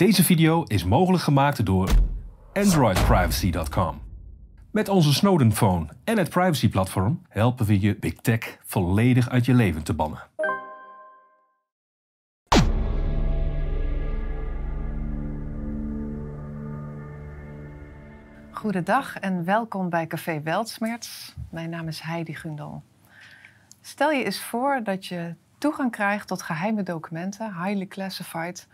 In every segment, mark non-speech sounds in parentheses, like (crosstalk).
Deze video is mogelijk gemaakt door AndroidPrivacy.com. Met onze Snowden Phone en het privacy-platform helpen we je Big Tech volledig uit je leven te bannen. Goedendag en welkom bij Café Weltsmerts. Mijn naam is Heidi Gundel. Stel je eens voor dat je toegang krijgt tot geheime documenten, highly classified,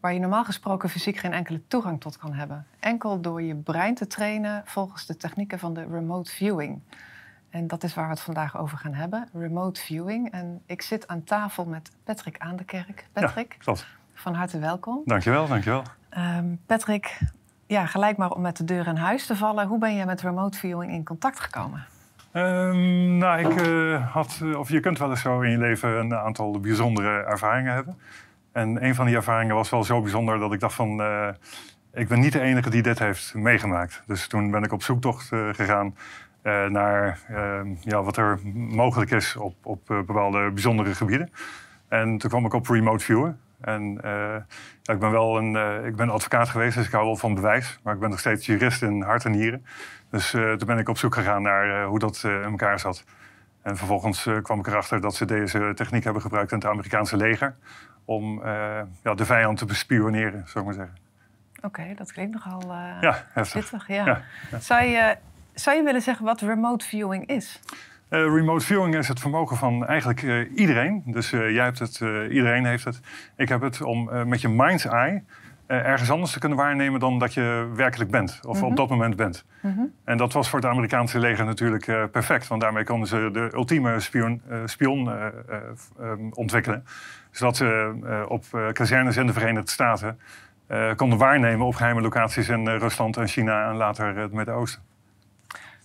waar je normaal gesproken fysiek geen enkele toegang tot kan hebben. Enkel door je brein te trainen volgens de technieken van de remote viewing. En dat is waar we het vandaag over gaan hebben, remote viewing. En ik zit aan tafel met Patrick Aan de Kerk. Patrick, ja, klopt. van harte welkom. Dankjewel, dankjewel. Um, Patrick, ja, gelijk maar om met de deur in huis te vallen. Hoe ben je met remote viewing in contact gekomen? Um, nou, ik uh, had, of je kunt wel eens zo in je leven een aantal bijzondere ervaringen hebben. En een van die ervaringen was wel zo bijzonder dat ik dacht van... Uh, ik ben niet de enige die dit heeft meegemaakt. Dus toen ben ik op zoektocht uh, gegaan naar ehm, ja, wat er mogelijk is op, op bepaalde bijzondere gebieden. En toen kwam ik op remote viewen. En ja, ik ben wel een, ik ben advocaat geweest, dus ik hou wel van bewijs. Maar ik ben nog steeds jurist in hart en nieren. Dus toen ben ik op zoek gegaan naar hoe dat in elkaar zat. En vervolgens kwam ik erachter dat ze deze techniek hebben gebruikt in het Amerikaanse leger. Om ja, de vijand te bespioneren, zou ik maar zeggen. Oké, okay, dat klinkt nogal ja, pittig. Ja. Ja, ja. Zou, je, zou je willen zeggen wat remote viewing is? remote viewing is het vermogen van eigenlijk iedereen. Dus jij hebt het, iedereen heeft het. Ik heb het om met je mind's eye ergens anders te kunnen waarnemen dan dat je werkelijk bent. Of op dat moment bent. Mm -hmm. En dat was voor het Amerikaanse leger natuurlijk uh, perfect. Want daarmee konden ze de ultieme spion, uh, spion uh, um, ontwikkelen. Zodat ze op kazernes in de Verenigde Staten konden waarnemen op geheime locaties in Rusland en China en later het Midden-Oosten.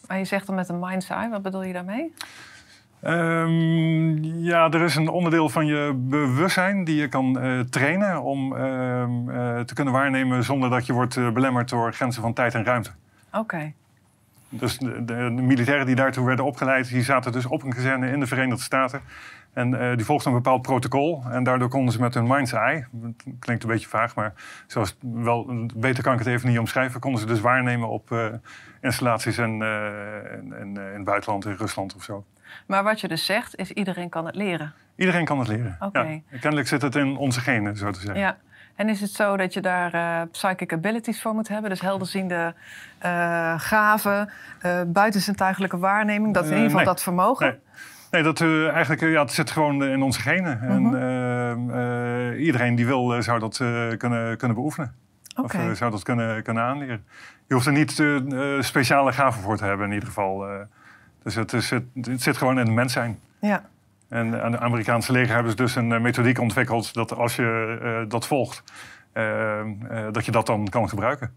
Maar je zegt dan met een mind's eye, wat bedoel je daarmee? Um, ja, er is een onderdeel van je bewustzijn die je kan uh, trainen om uh, uh, te kunnen waarnemen zonder dat je wordt belemmerd door grenzen van tijd en ruimte. Oké. Okay. Dus de, de, de, militairen die daartoe werden opgeleid, die zaten dus op een kazerne in de Verenigde Staten. En die volgden een bepaald protocol. En daardoor konden ze met hun mind's eye, klinkt een beetje vaag, maar zoals wel, beter kan ik het even niet omschrijven, konden ze dus waarnemen op installaties in, in, in, in het buitenland, in Rusland of zo. Maar wat je dus zegt, is iedereen kan het leren. Iedereen kan het leren. Okay. Ja. Kennelijk zit het in onze genen, zo te zeggen. Ja. En is het zo dat je daar uh, psychic abilities voor moet hebben? Dus helderziende uh, gaven, uh, buitenzintuigelijke waarneming, dat in ieder geval dat vermogen? Nee. Nee, dat, eigenlijk, ja, het zit gewoon in onze genen. Mhm. En iedereen die wil, zou dat kunnen, kunnen beoefenen. Okay. Of zou dat kunnen, kunnen aanleren. Je hoeft er niet speciale gaven voor te hebben in ieder geval. Dus het, is, het, het, zit gewoon in het mens zijn. Ja. En aan de Amerikaanse leger hebben ze dus een methodiek ontwikkeld dat als je uh, dat volgt, uh, uh, dat je dat dan kan gebruiken.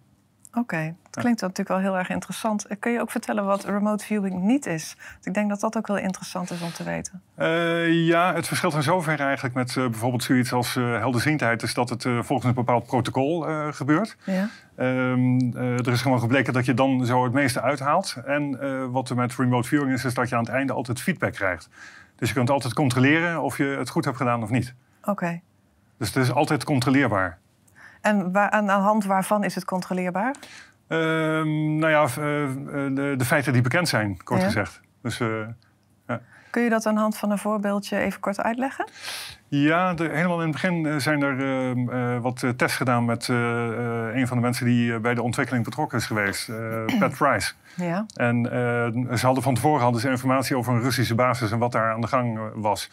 Oké, okay. dat klinkt natuurlijk wel heel erg interessant. Kun je ook vertellen wat remote viewing niet is? Want ik denk dat dat ook wel interessant is om te weten. ja, het verschilt in zoverre eigenlijk met bijvoorbeeld zoiets als helderziendheid... is dat het volgens een bepaald protocol gebeurt. Ja. Um, er is gewoon gebleken dat je dan zo het meeste uithaalt. En wat er met remote viewing is, is dat je aan het einde altijd feedback krijgt. Dus je kunt altijd controleren of je het goed hebt gedaan of niet. Oké. Okay. Dus het is altijd controleerbaar. En waar, aan de hand waarvan is het controleerbaar? Uh, nou ja, uh, de, de, feiten die bekend zijn, kort ja. gezegd. Dus, uh, ja. Kun je dat aan de hand van een voorbeeldje even kort uitleggen? Ja, de, helemaal in het begin zijn er wat tests gedaan met een van de mensen die bij de ontwikkeling betrokken is geweest, Pat Price. (clears throat) Ja. En ze hadden van tevoren hadden ze informatie over een Russische basis en wat daar aan de gang was.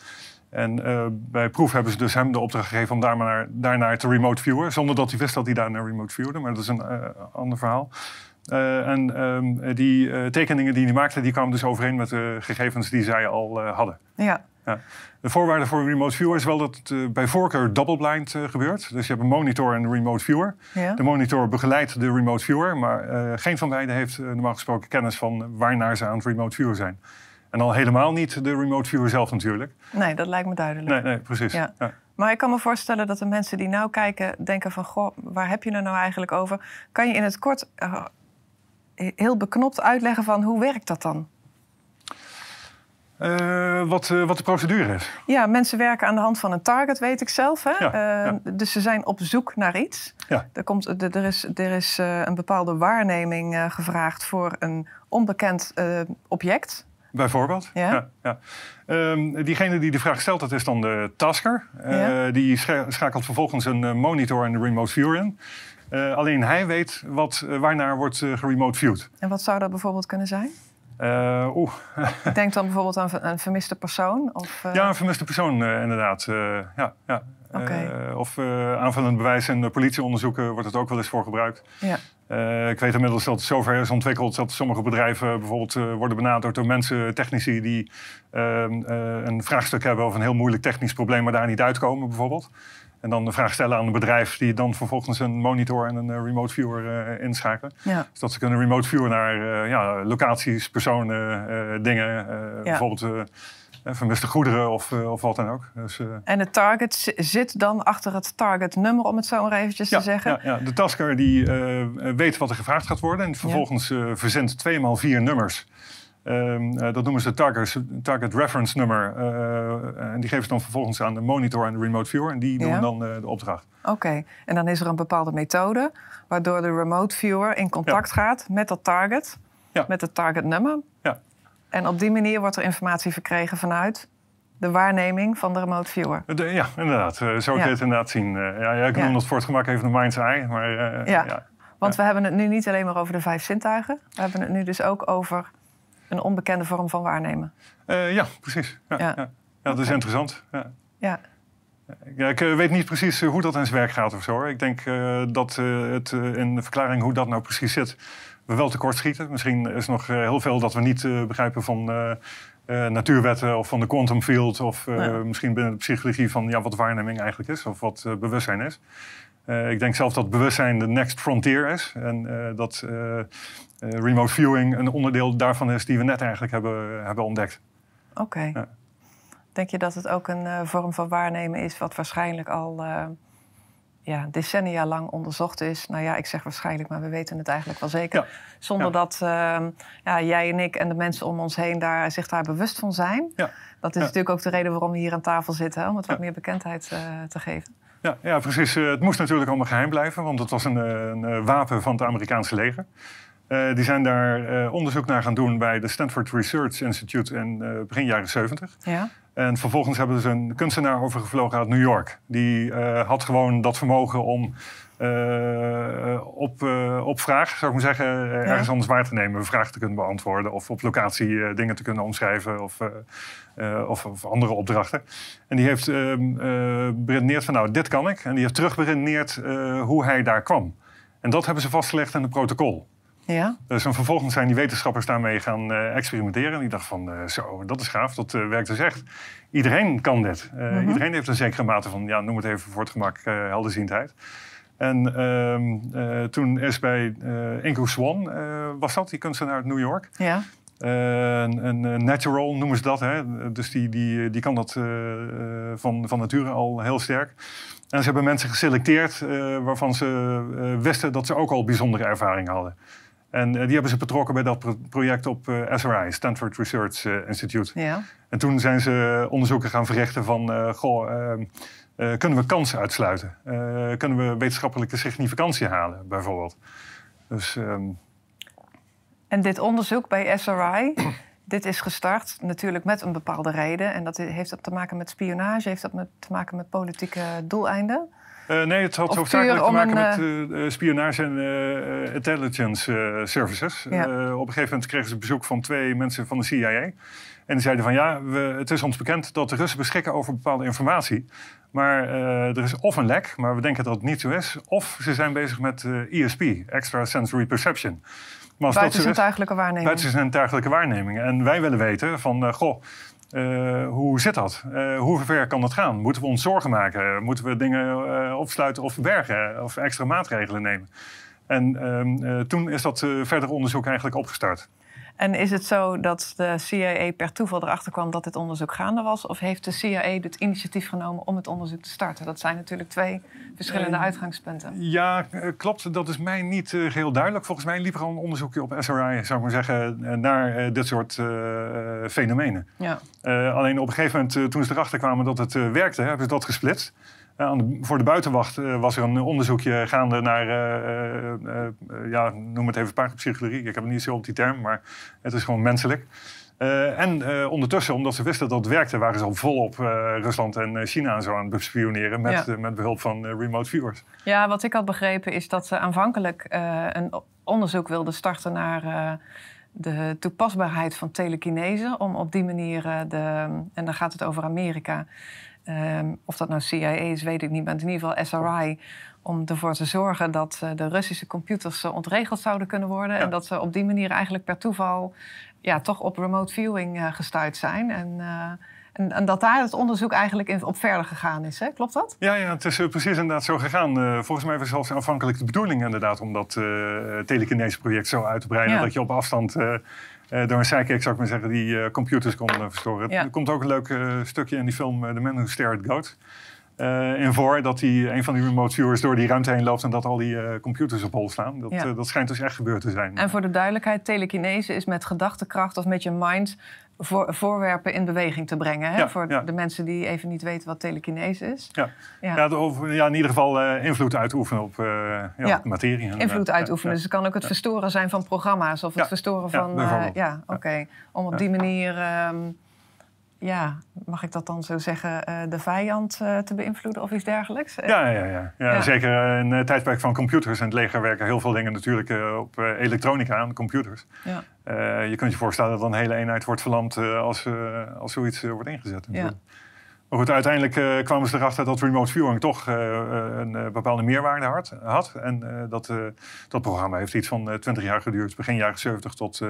En uh, bij proef hebben ze dus hem de opdracht gegeven om daar maar naar, daarnaar te remote viewen. Zonder dat hij wist dat hij daar naar remote viewde. Maar dat is een uh, ander verhaal. Uh, en um, die tekeningen die hij maakte, die kwamen dus overeen met de gegevens die zij al hadden. Ja. ja. De voorwaarde voor remote viewer is wel dat het bij voorkeur double-blind gebeurt. Dus je hebt een monitor en een remote viewer. Ja. De monitor begeleidt de remote viewer. Maar geen van beiden heeft normaal gesproken kennis van waarnaar ze aan het remote viewer zijn. En al helemaal niet de remote viewer zelf natuurlijk. Nee, dat lijkt me duidelijk. Nee, nee precies. Ja. Ja. Maar ik kan me voorstellen dat de mensen die nou kijken denken van... goh, waar heb je het nou eigenlijk over? Kan je in het kort uh, heel beknopt uitleggen van hoe werkt dat dan? Eh, wat, eh, wat de procedure is. Ja, mensen werken aan de hand van een target, weet ik zelf. Hè? Ja, Eh, ja. Dus ze zijn op zoek naar iets. Ja. Er, komt, er er is, er is eh, een bepaalde waarneming eh, gevraagd voor een onbekend eh, object. Bijvoorbeeld. Ja. ja. Ehm, diegene die de vraag stelt, dat is dan de tasker. Eh. Die scha- schakelt vervolgens een eh, monitor en een remote viewer in. Eh, alleen hij weet wat, waarnaar wordt geremote viewed. En wat zou dat bijvoorbeeld kunnen zijn? Uh, Oeh. Ik (laughs) denk dan bijvoorbeeld aan een vermiste persoon? Of, uh... Ja, een vermiste persoon uh, inderdaad. Ja, ja. Okay. of aanvullend bewijs in politieonderzoeken wordt het ook wel eens voor gebruikt. Ja. ik weet inmiddels dat het zover is ontwikkeld dat sommige bedrijven bijvoorbeeld worden benaderd door mensen, technici, die ehm, een vraagstuk hebben over een heel moeilijk technisch probleem, maar daar niet uitkomen bijvoorbeeld. En dan de vraag stellen aan een bedrijf die dan vervolgens een monitor en een uh, remote viewer uh, inschakelen. Ja. Dus dat ze kunnen remote viewen naar uh, ja, locaties, personen, dingen. Ja. Bijvoorbeeld vermiste goederen of, of wat dan ook. Dus, en het target zit dan achter het target nummer, om het zo maar eventjes te zeggen? Ja, ja. de tasker die weet wat er gevraagd gaat worden. En vervolgens verzendt twee maal vier nummers. Um, uh, dat noemen ze target, target reference nummer. Uh, en die geven ze dan vervolgens aan de monitor en de remote viewer. En die doen ja. dan uh, de opdracht. Oké, okay. en dan is er een bepaalde methode... waardoor de remote viewer in contact ja. gaat met dat target. Ja. Met het target nummer. Ja. En op die manier wordt er informatie verkregen vanuit... de waarneming van de remote viewer. De, ja, inderdaad. zo kun je het inderdaad zien. ja, ja, ik noem dat voor het gemak even een mind's eye. Maar, ja. Want we hebben het nu niet alleen maar over de vijf zintuigen. We hebben het nu dus ook over een onbekende vorm van waarnemen. Uh, ja, precies. Ja, ja. ja. dat is interessant. Ja. ja. Ik uh, weet niet precies hoe dat in zijn werk gaat of zo. Ik denk uh, dat het in de verklaring hoe dat nou precies zit, we wel tekort schieten. Misschien is nog heel veel dat we niet begrijpen van natuurwetten of van de quantum field. Of misschien binnen de psychologie van ja, wat waarneming eigenlijk is of wat bewustzijn is. Uh, ik denk zelf dat bewustzijn de next frontier is. En uh, dat uh, remote viewing een onderdeel daarvan is die we net eigenlijk hebben, hebben ontdekt. Oké. Okay. Ja. Denk je dat het ook een vorm van waarnemen is wat waarschijnlijk al ja, decennia lang onderzocht is? Nou ja, ik zeg waarschijnlijk, maar we weten het eigenlijk wel zeker. Ja. Zonder ja. dat ja, jij en ik en de mensen om ons heen daar, zich daar bewust van zijn. Ja. Dat is natuurlijk ook de reden waarom we hier aan tafel zitten, om het wat meer bekendheid te geven. Ja, ja, precies. Uh, het moest natuurlijk allemaal geheim blijven, want het was een, een, een wapen van het Amerikaanse leger. Uh, die zijn daar uh, onderzoek naar gaan doen bij de Stanford Research Institute in begin jaren 70. Ja. En vervolgens hebben ze een kunstenaar overgevlogen uit New York. Die had gewoon dat vermogen om op, op vraag, zou ik maar zeggen, ergens anders waar te nemen, vragen te kunnen beantwoorden of op locatie dingen te kunnen omschrijven of, of, of, andere opdrachten. En die heeft uh, beredeneerd van nou, dit kan ik. En die heeft terugberedeneerd hoe hij daar kwam. En dat hebben ze vastgelegd in het protocol. Ja. Dus en vervolgens zijn die wetenschappers daarmee gaan experimenteren. En die dachten van, zo, dat is gaaf, dat werkt dus echt. Iedereen kan dit. -hmm. Iedereen heeft een zekere mate van, ja, noem het even voor het gemak, helderziendheid. En ehm, toen is bij Ingo Swan, was dat, die kunstenaar uit New York... Ja. Uh, een, een natural noemen ze dat. Hè? Dus die, die, die kan dat uh, van, van nature al heel sterk. En ze hebben mensen geselecteerd uh, waarvan ze wisten dat ze ook al bijzondere ervaring hadden. En die hebben ze betrokken bij dat project op SRI, Stanford Research Institute. Ja. En toen zijn ze onderzoeken gaan verrichten van... goh, kunnen we kansen uitsluiten? kunnen we wetenschappelijke significantie halen, bijvoorbeeld? Dus... Um, en dit onderzoek bij SRI, (clears throat) dit is gestart natuurlijk met een bepaalde reden. En dat heeft dat te maken met spionage? Heeft dat met, te maken met politieke doeleinden? Uh, nee, het had Of hoofdzakelijk te maken een, met uh, spionage en uh, intelligence services. Ja. op een gegeven moment kregen ze bezoek van twee mensen van de CIA. En die zeiden van ja, we, het is ons bekend dat de Russen beschikken over bepaalde informatie. Maar er is of een lek, maar we denken dat het niet zo is. Of ze zijn bezig met ESP, Extra Sensory Perception. Maar als Buiten dat zo is, zintuigelijke waarneming. buiten zintuigelijke waarneming. En wij willen weten van, goh, uh, hoe zit dat? Uh, hoe ver kan dat gaan? Moeten we ons zorgen maken? Moeten we dingen opsluiten of verbergen? Of extra maatregelen nemen? En um, toen is dat verder onderzoek eigenlijk opgestart. En is het zo dat de CIA per toeval erachter kwam dat dit onderzoek gaande was? Of heeft de CIA het initiatief genomen om het onderzoek te starten? Dat zijn natuurlijk twee verschillende Eh, uitgangspunten. Ja, eh, klopt. Dat is mij niet eh, geheel duidelijk. Volgens mij liep er al een onderzoekje op SRI, zou ik maar zeggen, naar dit soort fenomenen. Ja. Alleen op een gegeven moment, toen ze erachter kwamen dat het werkte, hebben ze dat gesplitst. Voor de buitenwacht eh, was er een onderzoekje gaande naar, eh, eh, ja, noem het even parapsychologie. Ik heb het niet zo op die term, maar het is gewoon menselijk. En ondertussen, omdat ze wisten dat het werkte, waren ze al volop eh, Rusland en China en zo aan het bespioneren met, Ja. met behulp van remote viewers. ja, wat ik had begrepen is dat ze aanvankelijk een onderzoek wilden starten naar de toepasbaarheid van telekinese. Om op die manier de, en dan gaat het over Amerika. Ehm, of dat nou CIA is, weet ik niet, maar in ieder geval SRI. Om ervoor te zorgen dat eh, de Russische computers eh, ontregeld zouden kunnen worden. Ja. En dat ze op die manier eigenlijk per toeval ja, toch op remote viewing eh, gestuurd zijn. En, en, en dat daar het onderzoek eigenlijk in, op verder gegaan is. Hè? Klopt dat? Ja, ja, het is eh, precies inderdaad zo gegaan. Eh, volgens mij was zelfs aanvankelijk de bedoeling inderdaad om dat eh telekinese project zo uit te breiden Ja. dat je op afstand door een sidekick, zou ik maar zeggen, die computers kon verstoren. Ja. Er komt ook een leuk stukje in die film The Man Who Stared at eh, in voor dat die, een van die remote viewers door die ruimte heen loopt en dat al die computers op hol staan. Dat, Ja. dat schijnt dus echt gebeurd te zijn. En voor de duidelijkheid, telekinese is met gedachtekracht of met je mind voor, voorwerpen in beweging te brengen. Hè? Ja, voor ja. de mensen die even niet weten wat telekinese is. Ja. Ja. Over- ja, in ieder geval eh, invloed uitoefenen op, eh, op materie. Invloed uitoefenen. Dus het kan ook het verstoren zijn van programma's of het verstoren van. eh, ja, oké. Om op die manier, ehm, ja, mag ik dat dan zo zeggen, eh, de vijand eh, te beïnvloeden of iets dergelijks? Eh, Ja, ja, ja. ja, Ja. zeker in het tijdperk van computers. In het leger werken heel veel dingen natuurlijk eh, op eh, elektronica aan computers. Ja. Eh, je kunt je voorstellen dat een hele eenheid wordt verlamd eh, als, eh, als zoiets eh, wordt ingezet. natuurlijk. Maar goed, uiteindelijk eh, kwamen ze erachter dat remote viewing toch eh, eh, een eh, bepaalde meerwaarde had. had. En eh, dat, eh, dat programma heeft iets van eh, 20 jaar geduurd. Begin jaren 70 tot eh,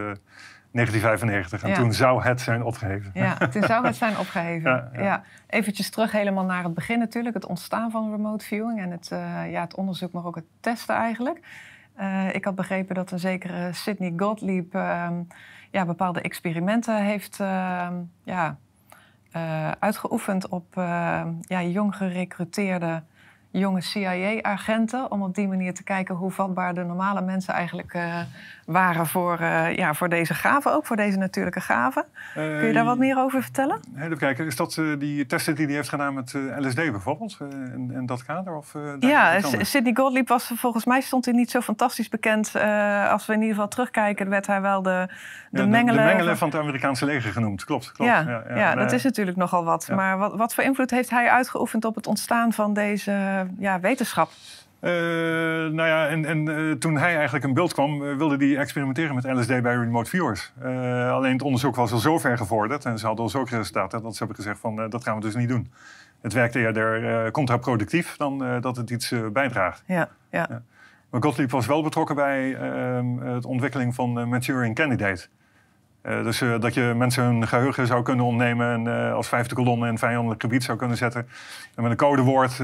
1995. En Ja. toen zou het zijn opgeheven. Ja, toen zou het zijn opgeheven. (laughs) Ja, Ja, ja. Eventjes terug helemaal naar het begin natuurlijk. Het ontstaan van remote viewing en het, eh, ja, het onderzoek, maar ook het testen eigenlijk. Eh, ik had begrepen dat een zekere Sidney Gottlieb ehm, ja, bepaalde experimenten heeft ehm, ja, eh, uitgeoefend op ehm, ja, jong gerecruiteerde jonge CIA-agenten. Om op die manier te kijken hoe vatbaar de normale mensen eigenlijk eh, waren voor, eh, ja, voor deze gaven, ook voor deze natuurlijke gaven. Kun je daar wat meer over vertellen? Even kijken, is dat eh, die testen die hij heeft gedaan met eh, LSD bijvoorbeeld? eh, in, in dat kader? Of, eh, Ja, Sidney Gottlieb was volgens mij stond hij niet zo fantastisch bekend. Eh, als we in ieder geval terugkijken, werd hij wel de, de, Ja, mengelen. de mengelen van het Amerikaanse leger genoemd, klopt. klopt. ja, ja, en, dat eh, is natuurlijk nogal wat. ja. Maar wat, wat voor invloed heeft hij uitgeoefend op het ontstaan van deze ja, wetenschap? eh, nou ja, en, en eh, toen hij eigenlijk in beeld kwam, eh, wilde hij experimenteren met LSD bij remote viewers. Eh, alleen het onderzoek was al zo ver gevorderd en ze hadden al zulke resultaten dat ze hebben gezegd van eh, dat gaan we dus niet doen. Het werkt eerder eh, contraproductief dan eh, dat het iets eh, bijdraagt. Ja, ja. Maar Gottlieb was wel betrokken bij ehm, het ontwikkeling van eh, Manchurian Candidate. Eh, dus eh, dat je mensen hun geheugen zou kunnen ontnemen en eh, als vijfde kolonne in een vijandelijk gebied zou kunnen zetten. En met een codewoord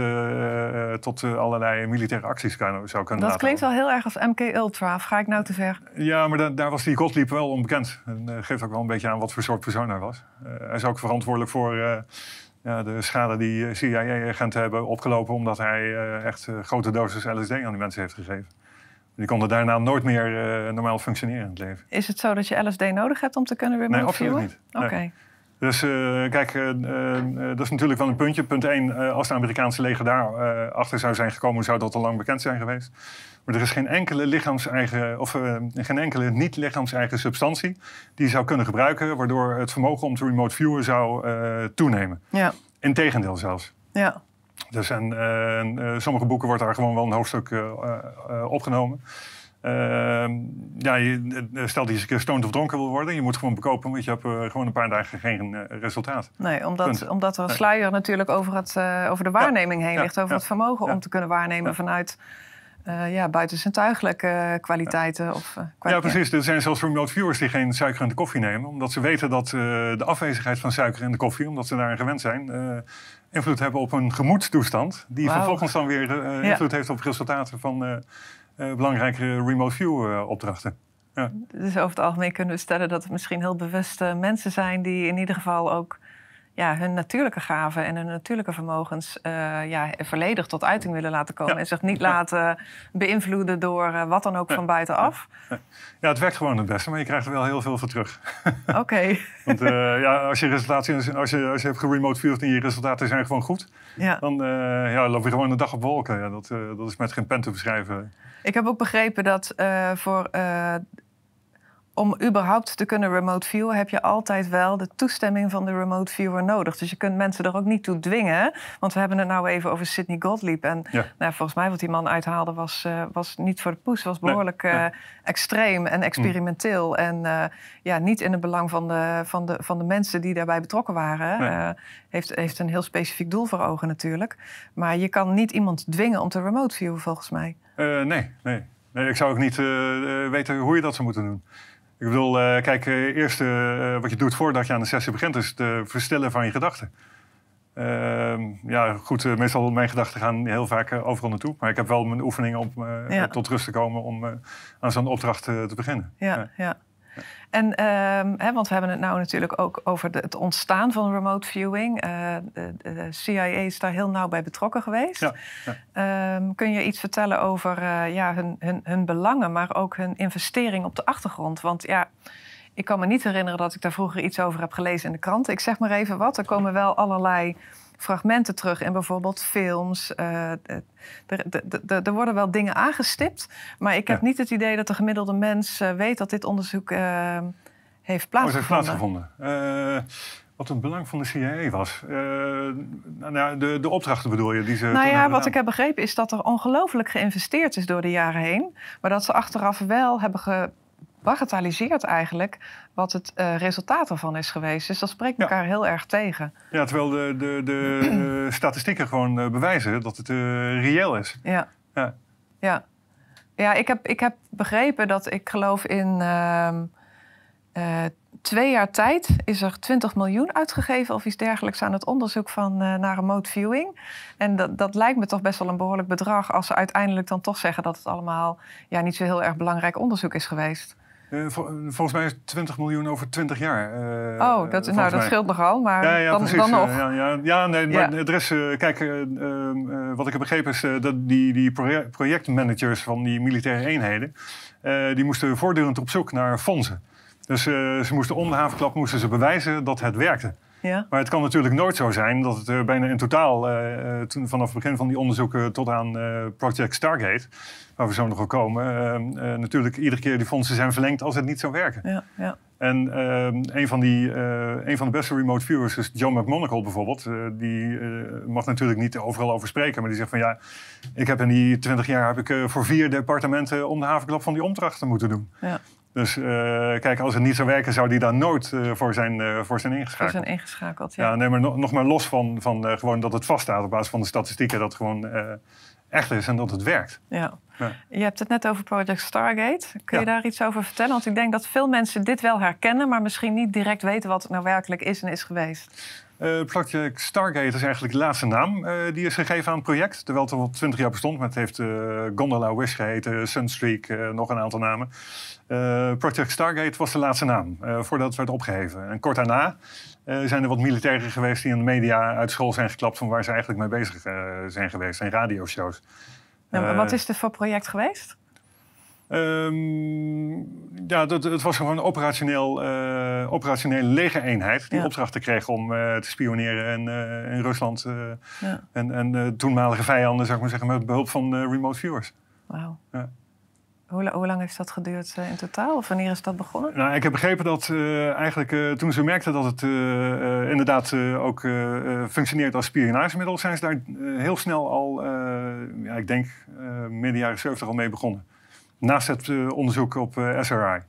tot allerlei militaire acties kan, zou kunnen Dat laten klinkt wel heel erg als MK Ultra. Of ga ik nou te ver? ja, maar da- daar was die Gottlieb wel onbekend. En geeft ook wel een beetje aan wat voor soort persoon hij was. Hij is ook verantwoordelijk voor ja, de schade die CIA-agenten hebben opgelopen... omdat hij echt grote doses LSD aan die mensen heeft gegeven. Die konden daarna nooit meer eh, normaal functioneren in het leven. Is het zo dat je LSD nodig hebt om te kunnen remote Nee, absoluut viewen? niet. Oké. Nee. Dus eh, kijk, eh, dat is natuurlijk wel een puntje. Punt 1, als het Amerikaanse leger daar achter zou zijn gekomen, zou dat al lang bekend zijn geweest. Maar er is geen enkele lichaams-eigen, of geen enkele niet-lichaams-eigen substantie die je zou kunnen gebruiken, waardoor het vermogen om te remote viewen zou toenemen. Ja, Integendeel zelfs. ja. Dus en, eh, en, eh, sommige boeken wordt daar gewoon wel een hoofdstuk eh, opgenomen. Ehm, ja, je, stel dat je eens een keer stoned of dronken wil worden, je moet gewoon bekopen, want je hebt gewoon een paar dagen geen resultaat. Nee, omdat, Punt. omdat er een Nee. sluier natuurlijk over, het, over de waarneming heen ligt. Over ja, het vermogen ja. om te kunnen waarnemen vanuit ja, buitenzintuigelijke kwaliteiten. Of, eh, kwali- Ja, precies. Er zijn zelfs remote viewers die geen suiker in de koffie nemen. Omdat ze weten dat de afwezigheid van suiker in de koffie, omdat ze daaraan gewend zijn, invloed hebben op hun gemoedstoestand. Die vervolgens dan weer eh, Ja. invloed heeft op resultaten van eh, eh, belangrijke remote view opdrachten. Ja. Dus over het algemeen kunnen we stellen dat het misschien heel bewuste mensen zijn die in ieder geval ook ja, hun natuurlijke gaven en hun natuurlijke vermogens uh, ja, volledig tot uiting willen laten komen. Ja. En zich niet laten beïnvloeden door uh, wat dan ook van buitenaf. Ja, het werkt gewoon het beste, maar je krijgt er wel heel veel voor terug. (laughs) Oké, Want eh, ja, als je resultaten, als je, als je hebt geremote viewd en je resultaten zijn gewoon goed, ja. dan eh, ja, loop je gewoon een dag op wolken. Ja, dat, eh, dat is met geen pen te beschrijven. Ik heb ook begrepen dat eh, voor, eh, om überhaupt te kunnen remote viewen, heb je altijd wel de toestemming van de remote viewer nodig. Dus je kunt mensen er ook niet toe dwingen. Want we hebben het nou even over Sidney Gottlieb. En Ja. nou, volgens mij wat die man uithaalde was, eh, was niet voor de poes. was behoorlijk eh, nee. extreem en experimenteel. En eh, ja, niet in het belang van de, van, de, van de mensen die daarbij betrokken waren. Nee. Heeft, heeft een heel specifiek doel voor ogen natuurlijk. Maar je kan niet iemand dwingen om te remote viewen volgens mij. Nee, nee, nee. Ik zou ook niet weten hoe je dat zou moeten doen. Ik bedoel, eh, kijk, eh, eerst eh, wat je doet voordat je aan de sessie begint, is het verstellen van je gedachten. Ehm, ja, goed, eh, meestal mijn gedachten gaan heel vaak overal naartoe. Maar ik heb wel mijn oefeningen om Ja. tot rust te komen om aan zo'n opdracht te beginnen. Ja, ja. En, ehm, hè, want we hebben het nou natuurlijk ook over de- het ontstaan van remote viewing. Eh, de, de CIA is daar heel nauw bij betrokken geweest. Ja, Ehm, kun je iets vertellen over eh, ja, hun, hun, hun belangen, maar ook hun investering op de achtergrond? Want ja, ik kan me niet herinneren dat ik daar vroeger iets over heb gelezen in de kranten. Ik zeg maar even wat. Er komen wel allerlei fragmenten terug in bijvoorbeeld films. Eh, er, er, worden wel dingen aangestipt. Maar ik heb Ja. niet het idee dat de gemiddelde mens eh, weet dat dit onderzoek eh, heeft Oh, heeft plaatsgevonden. plaatsgevonden. Eh, wat het belang van de CIA was. Eh, nou, de, de opdrachten bedoel je? Die ze Nou ja, wat ik heb begrepen is dat er ongelooflijk geïnvesteerd is door de jaren heen. Maar dat ze achteraf wel hebben gebagatelliseerd eigenlijk wat het eh, resultaat ervan is geweest. Dus dat spreekt Ja. elkaar heel erg tegen. Ja, terwijl de, de, de eh, (clears throat) statistieken gewoon eh, bewijzen dat het reëel is. Ja. Ja. Ja, ja ik, heb, ik heb begrepen dat ik geloof in ehm, eh, twee jaar tijd is er 20 miljoen uitgegeven of iets dergelijks aan het onderzoek van naar remote viewing. En dat, dat lijkt me toch best wel een behoorlijk bedrag als ze uiteindelijk dan toch zeggen dat het allemaal ja, niet zo heel erg belangrijk onderzoek is geweest. Eh, vol- volgens mij is het 20 miljoen over 20 jaar. eh, oh, dat, nou, dat scheelt nogal, maar Ja, ja, dan, precies. dan eh, nog. Ja, ja, ja, nee, maar er is, eh, kijk, eh, ehm, eh, wat ik heb begrepen is eh, dat die, die proje- projectmanagers van die militaire eenheden, eh, die moesten voortdurend op zoek naar fondsen. Dus eh, ze moesten om de havenklap moesten ze bewijzen dat het werkte. Ja, Maar het kan natuurlijk nooit zo zijn dat het eh, bijna in totaal, eh, eh, toen, vanaf het begin van die onderzoeken tot aan Project Stargate, waar we zo nog wel komen, natuurlijk iedere keer die fondsen zijn verlengd als het niet zou werken. ja, ja. En ehm, een, van die, een van de beste remote viewers is John McMonagle bijvoorbeeld. Die mag natuurlijk niet overal over spreken, maar die zegt van ja, ik heb in die 20 jaar heb ik, voor vier departementen om de havenklap van die opdrachten moeten doen. ja. Dus eh, kijk, als het niet zou werken, zou die daar nooit eh, voor, zijn, eh, voor zijn ingeschakeld. zijn ingeschakeld. Ja, Ja. nee, maar nog, nog maar los van, van eh, gewoon dat het vaststaat op basis van de statistieken, dat het gewoon eh, echt is en dat het werkt. Ja. Ja. Je hebt het net over Project Stargate. Kun je daar iets over vertellen? Want ik denk dat veel mensen dit wel herkennen, maar misschien niet direct weten wat het nou werkelijk is en is geweest. Eh, Project Stargate is eigenlijk de laatste naam eh, die is gegeven aan het project. Terwijl het al 20 jaar bestond, maar het heeft eh, Gondola Wish geheten, Sunstreak, nog een aantal namen. Project Stargate was de laatste naam, voordat het werd opgeheven. En kort daarna zijn er wat militairen geweest die in de media uit school zijn geklapt van waar ze eigenlijk mee bezig zijn geweest, en radioshows. Nou, wat is dit voor project geweest? Ehm, ja, dat, het was gewoon een operationeel, eh operationele legereenheid die Ja. opdrachten kreeg om eh, te spioneren in, eh, in Rusland Ja. en, en toenmalige vijanden, zou ik maar zeggen, met behulp van remote viewers. Wauw. Ja. Hoe, hoe lang heeft dat geduurd in totaal? Of wanneer is dat begonnen? Nou, ik heb begrepen dat eigenlijk toen ze merkten dat het inderdaad ook functioneert als spionagemiddel, zijn ze daar heel snel al, ja, ik denk midden jaren 70 al mee begonnen. Naast het eh, onderzoek op eh, SRI.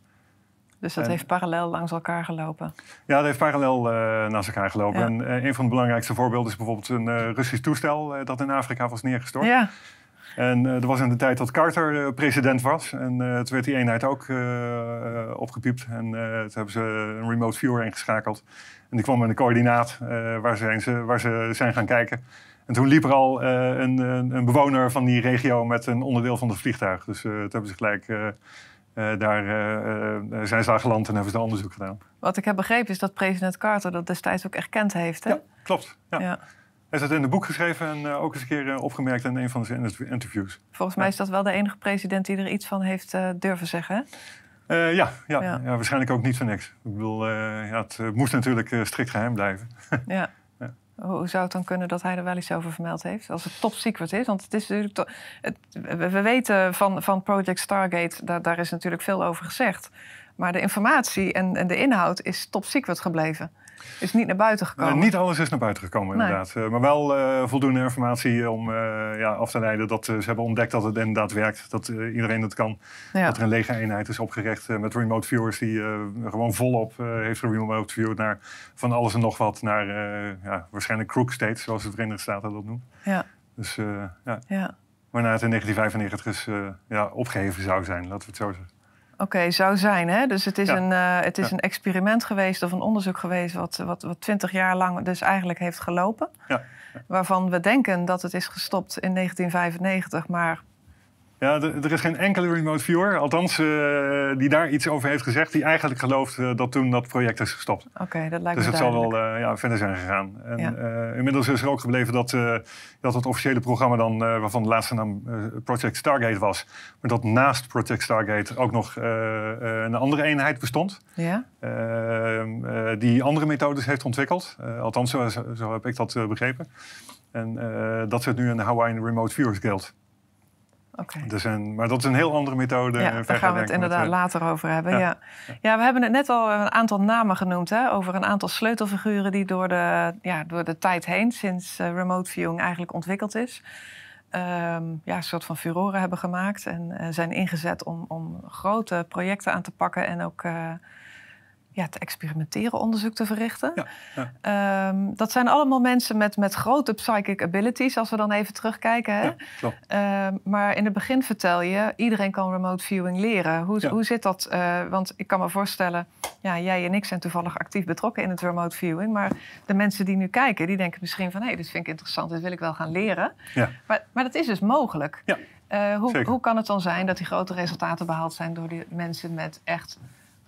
Dus dat En- heeft parallel langs elkaar gelopen. Ja, dat heeft parallel eh, naast elkaar gelopen. Ja. En een van de belangrijkste voorbeelden is bijvoorbeeld een Russisch toestel dat in Afrika was neergestort. Ja, En er was in de tijd dat Carter president was. En toen werd die eenheid ook opgepiept. En toen hebben ze een remote viewer ingeschakeld. En die kwam met een coördinaat waar, zijn ze, waar ze zijn gaan kijken. En toen liep er al eh, een, een, een bewoner van die regio met een onderdeel van het vliegtuig. Dus eh toen hebben ze gelijk eh, daar zijn ze geland en hebben ze onderzoek gedaan. Wat ik heb begrepen is dat president Carter dat destijds ook erkend heeft. Hè? Ja, klopt. Ja. ja. Hij is het in het boek geschreven en ook eens een keer opgemerkt in een van zijn interviews. Volgens mij is dat wel de enige president die er iets van heeft durven zeggen. Uh, ja, ja, ja. ja, waarschijnlijk ook niet voor niks. Ik bedoel, uh, ja, het moest natuurlijk strikt geheim blijven. ja. (laughs) Hoe zou het dan kunnen dat hij er wel iets over vermeld heeft? Als het top secret is. Want het is natuurlijk. We weten van, van Project Stargate, daar, daar is natuurlijk veel over gezegd. Maar de informatie en, en de inhoud is top secret gebleven. Is niet naar buiten gekomen? niet alles is naar buiten gekomen, inderdaad. Eh, maar wel uh, voldoende informatie om uh, ja, af te leiden dat ze hebben ontdekt dat het inderdaad werkt. Dat iedereen het kan. Dat er een lege eenheid is opgericht met remote viewers die gewoon volop heeft remote viewed naar van alles en nog wat. Naar ja, waarschijnlijk crook states, zoals de Verenigde Staten dat noemen. Ja. Dus ja. ja. Waarna het in 1995 is ja, opgeheven zou zijn, laten we het zo zeggen. Oké, zou zijn. Hè? Dus het is, een, uh, het is een experiment geweest of een onderzoek geweest... wat, wat, wat 20 jaar lang dus eigenlijk heeft gelopen. Ja. Waarvan we denken dat het is gestopt in 1995, maar ja, er is geen enkele remote viewer, althans uh, die daar iets over heeft gezegd, die eigenlijk gelooft uh, dat toen dat project is gestopt. Oké, dat lijkt dus me Dus het zal wel uh, ja, verder zijn gegaan. En ja. inmiddels is er ook gebleven dat, dat het officiële programma dan, waarvan de laatste naam Project Stargate was, maar dat naast Project Stargate ook nog een andere eenheid bestond. Ja. Ehm, die andere methodes heeft ontwikkeld. althans, zo, zo, heb ik dat begrepen. En dat zit nu in de Hawaiian Remote Viewers Guild. Okay. Dus een, maar dat is een heel andere methode. Ja, daar gaan we het inderdaad later over hebben. Ja. ja. we hebben het net al een aantal namen genoemd. Hè, over een aantal sleutelfiguren die door de, ja, door de tijd heen, sinds uh, remote viewing eigenlijk ontwikkeld is, um, ja, een soort van furoren hebben gemaakt. En uh, zijn ingezet om, om grote projecten aan te pakken en ook uh, ja, te experimenteren, onderzoek te verrichten. Ja, ja. Ehm, dat zijn allemaal mensen met, met grote psychic abilities, als we dan even terugkijken. Hè? Ja, um, maar in het begin vertel je, iedereen kan remote viewing leren. Hoe, hoe zit dat? Uh, want ik kan me voorstellen, ja, jij en ik zijn toevallig actief betrokken in het remote viewing. Maar de mensen die nu kijken, die denken misschien van... hé, hey, dit vind ik interessant, dit wil ik wel gaan leren. Maar, maar dat is dus mogelijk. Uh, hoe, hoe kan het dan zijn dat die grote resultaten behaald zijn... door die mensen met echt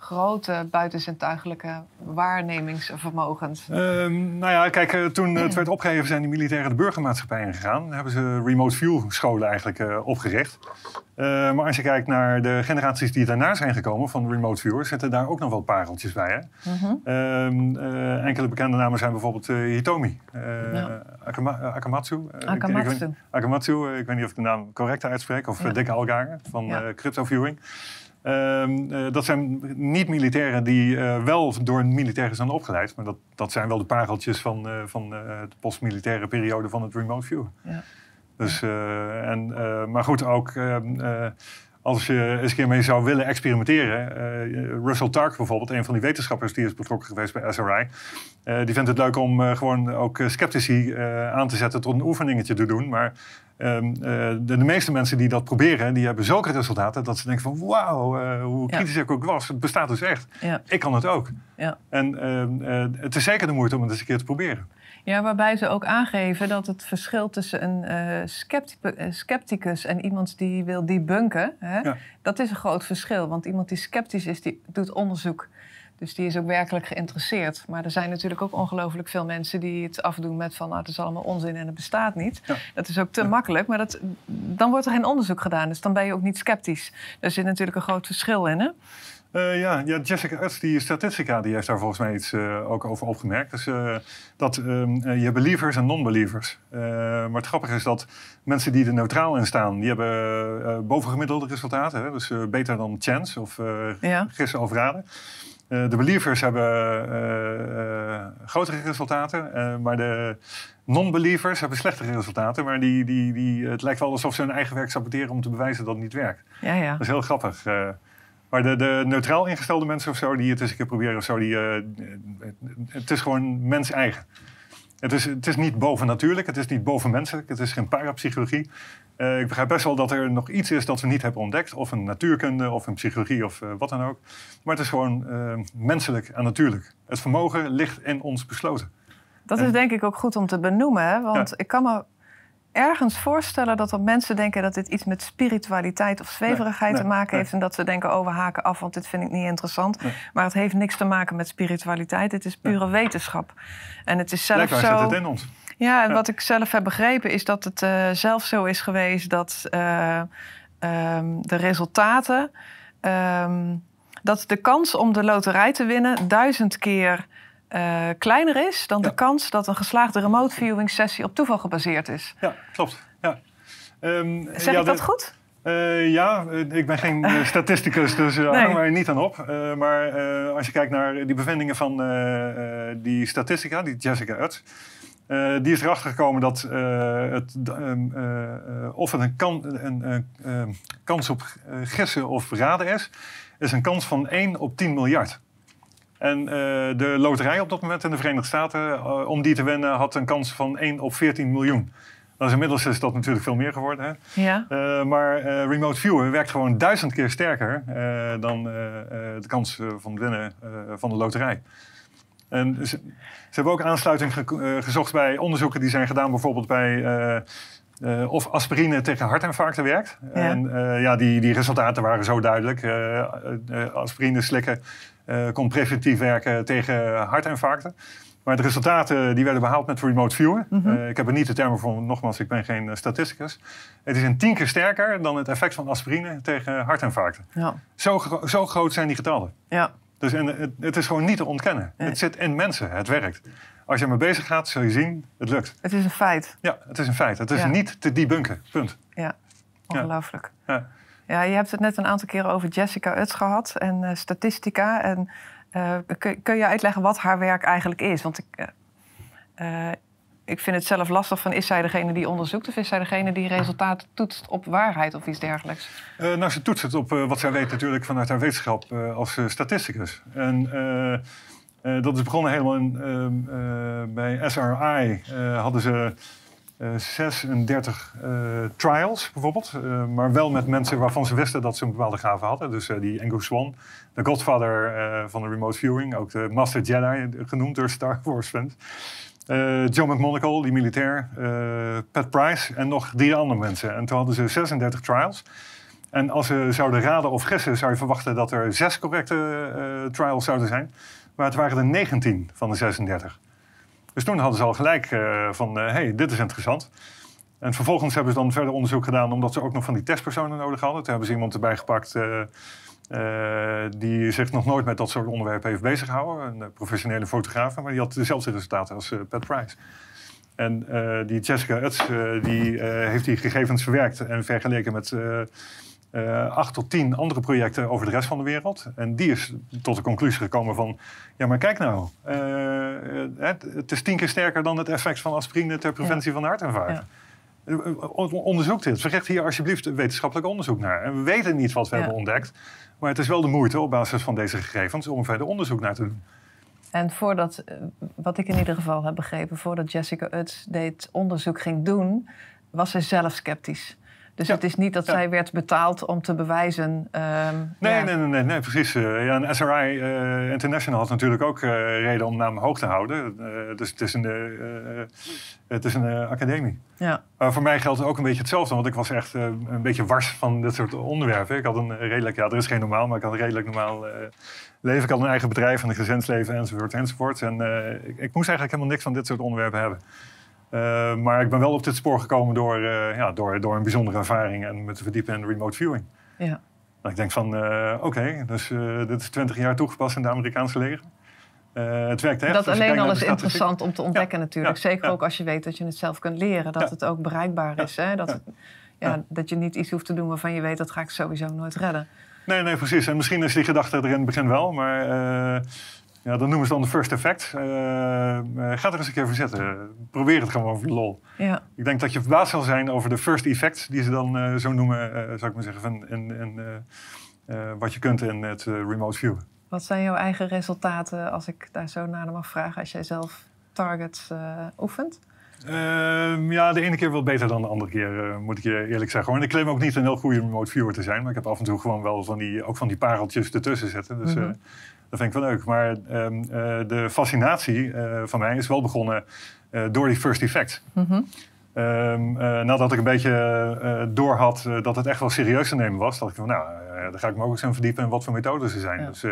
grote buitenzintuigelijke waarnemingsvermogens? Um, nou ja, kijk, eh, toen het werd opgegeven zijn die militairen de burgermaatschappij ingegaan. hebben ze remote view scholen eigenlijk uh, opgericht. Uh, maar als je kijkt naar de generaties die daarna zijn gekomen van remote viewers, zitten daar ook nog wel pareltjes bij. Hè? Mm -hmm. uh, enkele bekende namen zijn bijvoorbeeld Hitomi, ja. Akama Akamatsu. Akamatsu. Ik, Akamatsu, ik weet niet of ik de naam correct uitspreek, of ja. Dick Algaar van ja. Crypto Viewing. Ehm, eh, dat zijn niet-militairen die uh, wel door militairen zijn opgeleid. Maar dat, dat zijn wel de pareltjes van, uh, van de postmilitaire periode van het remote view. Ja. Dus, en, maar goed, ook ehm, als je eens een keer mee zou willen experimenteren. Russell Tark bijvoorbeeld, een van die wetenschappers die is betrokken geweest bij SRI. die vindt het leuk om gewoon ook sceptici aan te zetten tot een oefeningetje te doen. Maar Ehm, eh, de, de, meeste mensen die dat proberen, die hebben zulke resultaten dat ze denken van wauw, hoe kritisch ik ook was, het bestaat dus echt. Ja. Ik kan het ook. Ja. En ehm, eh, het is zeker de moeite om het eens een keer te proberen. Ja, waarbij ze ook aangeven dat het verschil tussen een scepticus en iemand die wil debunken, hè, dat is een groot verschil. Want iemand die sceptisch is, die doet onderzoek dus die is ook werkelijk geïnteresseerd. Maar er zijn natuurlijk ook ongelooflijk veel mensen die het afdoen met van... Nou, het is allemaal onzin en het bestaat niet. Dat is ook te makkelijk, maar dat, dan wordt er geen onderzoek gedaan. Dus dan ben je ook niet sceptisch. Daar zit natuurlijk een groot verschil in, hè? Uh, ja, ja, Jessica Utz, die statistica, die heeft daar volgens mij iets uh, ook over opgemerkt. Dus uh, dat um, je believers en non-believers. maar het grappige is dat mensen die er neutraal in staan, die hebben bovengemiddelde resultaten. Hè? Dus beter dan chance of ja. gissen of raden. Eh, de believers hebben grotere resultaten, maar de non-believers hebben slechtere resultaten. Maar die, die, die, het lijkt wel alsof ze hun eigen werk saboteren om te bewijzen dat het niet werkt. Ja, ja. Dat is heel grappig. Maar de, de, neutraal ingestelde mensen of zo, die het eens een keer proberen of zo, die, het is gewoon mens-eigen. Het is, het is niet bovennatuurlijk, het is niet bovenmenselijk, het is geen parapsychologie. Uh, ik begrijp best wel dat er nog iets is dat we niet hebben ontdekt. Of een natuurkunde, of een psychologie, of uh, wat dan ook. Maar het is gewoon menselijk en natuurlijk. Het vermogen ligt in ons besloten. Dat is denk ik ook goed om te benoemen. Hè? Want ik kan me ergens voorstellen dat er mensen denken dat dit iets met spiritualiteit of zweverigheid Nee, te maken nee, heeft. En dat ze denken, oh, we haken af, want dit vind ik niet interessant. Maar het heeft niks te maken met spiritualiteit. Het is pure wetenschap. En het is zelfs Blijkbaar zit zo. het in ons. Ja, en Ja. wat ik zelf heb begrepen is dat het eh, zelf zo is geweest dat eh, ehm, de resultaten. ehm, dat de kans om de loterij te winnen duizend keer eh, kleiner is dan Ja. de kans dat een geslaagde remote viewing sessie op toeval gebaseerd is. Ja, klopt. Ja. Ehm, Zeg ja, ik dat de- goed? Eh, ja, eh, ik ben geen (laughs) statisticus, dus uh, Nee. hang er niet aan op. Maar als je kijkt naar die bevindingen van die statistica, die Jessica Utz... die is erachter gekomen dat het, ehm, eh, eh, of het een, kan, een, een, eh, kans op gissen of raden is... is een kans van 1 op 10 miljard. En eh, de loterij op dat moment in de Verenigde Staten... eh, om die te winnen had een kans van 1 op 14 miljoen. Dat is inmiddels is dat natuurlijk veel meer geworden. Hè? Ja. Uh, maar remote viewer werkt gewoon duizend keer sterker dan de kans van het winnen van de loterij. En ze, ze, hebben ook aansluiting ge gezocht bij onderzoeken die zijn gedaan, bijvoorbeeld bij of aspirine tegen hartinfarcten werkt. Ja. En ja, die, die resultaten waren zo duidelijk. aspirine slikken kon preventief werken tegen hartinfarcten. Maar de resultaten die werden behaald met remote viewer. Mhm. Uh, ik heb er niet de termen voor, nogmaals, ik ben geen uh, statisticus. Het is een tien keer sterker dan het effect van aspirine tegen hartinfarcten. Ja. Zo, gro zo, groot zijn die getallen. Ja. Dus en het, het, is gewoon niet te ontkennen. Nee. Het zit in mensen, het werkt. Als je ermee bezig gaat, zul je zien, het lukt. Het is een feit. Ja, het is een feit. Het is Ja. niet te debunken, punt. Ja, ongelooflijk. Ja. Ja, je hebt het net een aantal keren over Jessica Utz gehad en uh, statistica. En uh, kun, je uitleggen wat haar werk eigenlijk is? Want ik, uh, ik vind het zelf lastig van... is zij degene die onderzoekt of is zij degene die resultaten toetst op waarheid of iets dergelijks? Nou, ze toetst het op wat zij weet natuurlijk vanuit haar wetenschap als statisticus. En dat is begonnen helemaal ehm, bij SRI. hadden ze... Uh, 36 uh, trials bijvoorbeeld. Uh, maar wel met mensen waarvan ze wisten dat ze een bepaalde gave hadden. Dus uh, die Angus Swan, de godfather van de remote viewing. Ook de Master Jedi genoemd door Star Wars fans. John McMonagle, die militair. Pat Price en nog drie andere mensen. En toen hadden ze 36 trials. En als ze zouden raden of gissen, zou je verwachten dat er zes correcte trials zouden zijn. Maar het waren er 19 van de 36. Dus toen hadden ze al gelijk uh, van, hé, hey, dit is interessant. En vervolgens hebben ze dan verder onderzoek gedaan... omdat ze ook nog van die testpersonen nodig hadden. Toen hebben ze iemand erbij gepakt... Uh, die zich nog nooit met dat soort onderwerpen heeft bezighouden. Een professionele fotograaf, maar die had dezelfde resultaten als Pat Price. En die Jessica Utz, die heeft die gegevens verwerkt... en vergeleken met acht tot tien andere projecten over de rest van de wereld. En die is tot de conclusie gekomen van... ja, maar kijk nou, het, het, is tien keer sterker dan het effect van aspirine... ter preventie ja. van hartinfarct. Ja. Onderzoek dit. Verricht hier alsjeblieft wetenschappelijk onderzoek naar. En we weten niet wat we ja. hebben ontdekt... maar het is wel de moeite op basis van deze gegevens... om verder onderzoek naar te doen. En voordat, eh, wat ik in ieder geval heb begrepen... voordat Jessica Utz dit onderzoek ging doen... was ze zelf sceptisch. Dus ja. het is niet dat ja. zij werd betaald om te bewijzen. Um, nee, ja. nee, nee, nee, nee, precies. Uh, ja, en SRI uh, International had natuurlijk ook uh, reden om naam hoog te houden. dus het is een, het is een academie. Ja. Maar voor mij geldt ook een beetje hetzelfde, want ik was echt een beetje wars van dit soort onderwerpen. Ik had een redelijk, ja, er is geen normaal, maar ik had een redelijk normaal leven. Ik had een eigen bedrijf en een gezinsleven enzovoort enzovoort. En ik, ik moest eigenlijk helemaal niks van dit soort onderwerpen hebben. Uh, maar ik ben wel op dit spoor gekomen door, uh, ja, door, door een bijzondere ervaring en me te verdiepen in remote viewing. Ja. Dat ik denk van, uh, oké, okay, dus dit is 20 jaar toegepast in de Amerikaanse leger. het werkt echt. Dat dus alleen al is interessant om te ontdekken ja, natuurlijk. Ja, Zeker ook als je weet dat je het zelf kunt leren. Dat het ook bereikbaar is. Hè? Dat, het, ja, dat je niet iets hoeft te doen waarvan je weet dat ga ik sowieso nooit redden. Nee, nee, precies. En misschien is die gedachte er in het begin wel, maar ja, dat noemen ze dan de first effect. Uh, uh, ga er eens een keer voor zitten. Probeer het gewoon voor de lol. Ja. Ik denk dat je verbaasd zal zijn over de first effects, die ze dan uh, zo noemen, zou ik maar zeggen, van, in, in, wat je kunt in het remote view. Wat zijn jouw eigen resultaten, als ik daar zo naar mag vragen, als jij zelf targets oefent? Ehm, ja, de ene keer wel beter dan de andere keer, moet ik je eerlijk zeggen. En ik claim ook niet een heel goede remote viewer te zijn, maar ik heb af en toe gewoon wel van die, ook van die pareltjes ertussen zitten. Dus, Mhm. Dat vind ik wel leuk. Maar um, uh, de fascinatie uh, van mij is wel begonnen uh, door die first effect. Mm -hmm. Ehm, eh, nadat ik een beetje uh, door had dat het echt wel serieus te nemen was, dacht ik van nou, daar ga ik me ook eens in verdiepen in wat voor methodes er zijn. Ja. Dus,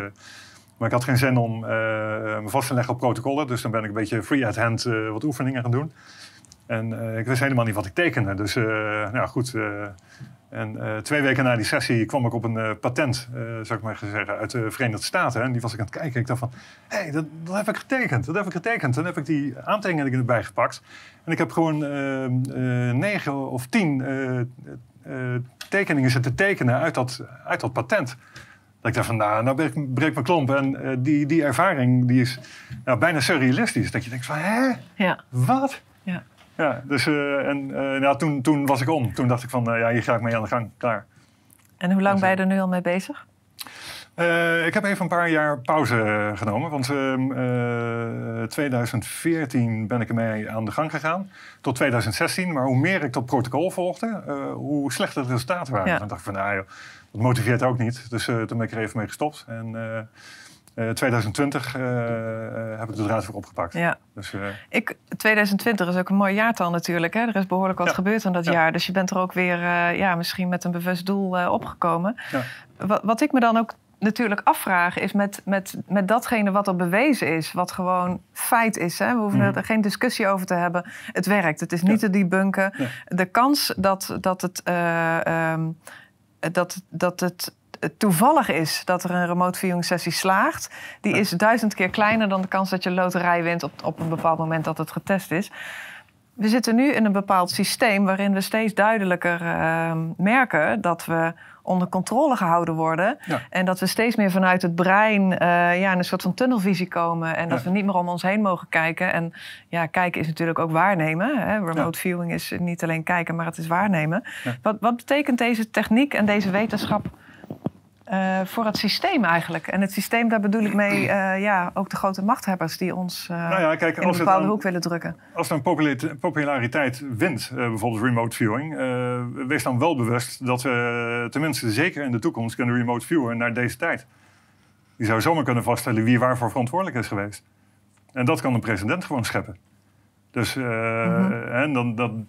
maar ik had geen zin om me vast te leggen op protocollen, dus dan ben ik een beetje free at hand wat oefeningen gaan doen. En ik wist helemaal niet wat ik tekende. Dus nou goed, en uh, twee weken na die sessie kwam ik op een uh, patent, uh, zou ik maar zeggen, uit de Verenigde Staten. En die was ik aan het kijken. Ik dacht van, hé, hey, dat, dat, heb ik getekend. Dat heb ik getekend. En dan heb ik die aantekeningen erbij gepakt. En ik heb gewoon negen of tien tekeningen zitten tekenen uit dat, uit dat patent. Dat ik dacht van, nou, nou breek, breek mijn klomp. En die, die ervaring die is nou, bijna surrealistisch. Dat je denkt van, hè? Ja. Wat? Ja. Ja, dus uh, en, uh, nou, toen, toen was ik om. Toen dacht ik van, uh, ja, hier ga ik mee aan de gang. Klaar. En hoe lang ben je er nu al mee bezig? ik heb even een paar jaar pauze genomen. Want 2014 ben ik ermee aan de gang gegaan. Tot 2016. Maar hoe meer ik dat protocol volgde, hoe slechter de resultaten waren. Ja. Dan dacht ik van, nou joh, dat motiveert ook niet. Dus toen ben ik er even mee gestopt. En... Uh, 2020 uh, heb ik de draad voor opgepakt. Ja. Dus, uh, ik, 2020 is ook een mooi jaartal natuurlijk. Hè? Er is behoorlijk wat Ja. gebeurd in dat Ja. jaar. Dus je bent er ook weer eh, ja, misschien met een bewust doel eh, opgekomen. Ja. Wat, wat ik me dan ook natuurlijk afvraag is met, met, met datgene wat er bewezen is. Wat gewoon feit is. Hè? We hoeven Mhm. er geen discussie over te hebben. Het werkt. Het is niet te debunken. De kans dat, dat het... eh, ehm, dat, dat het toevallig is dat er een remote viewing sessie slaagt, die is duizend keer kleiner dan de kans dat je loterij wint op, op een bepaald moment dat het getest is. We zitten nu in een bepaald systeem waarin we steeds duidelijker eh, merken dat we onder controle gehouden worden. Ja. En dat we steeds meer vanuit het brein eh, ja, in een soort van tunnelvisie komen. En dat Ja. we niet meer om ons heen mogen kijken. En ja, kijken is natuurlijk ook waarnemen. Hè? Remote Ja. viewing is niet alleen kijken, maar het is waarnemen. Wat, wat betekent deze techniek en deze wetenschap eh, voor het systeem eigenlijk? En het systeem, daar bedoel ik mee eh, ja, ook de grote machthebbers die ons eh, nou ja, kijk, in een bepaalde hoek willen drukken. als popula- populariteit wint, bijvoorbeeld remote viewing, wees dan wel bewust dat we tenminste zeker in de toekomst kunnen remote viewen naar deze tijd. Die zou zomaar kunnen vaststellen wie waarvoor verantwoordelijk is geweest. En dat kan een president gewoon scheppen. Dus eh, Mhm. en dan, dan,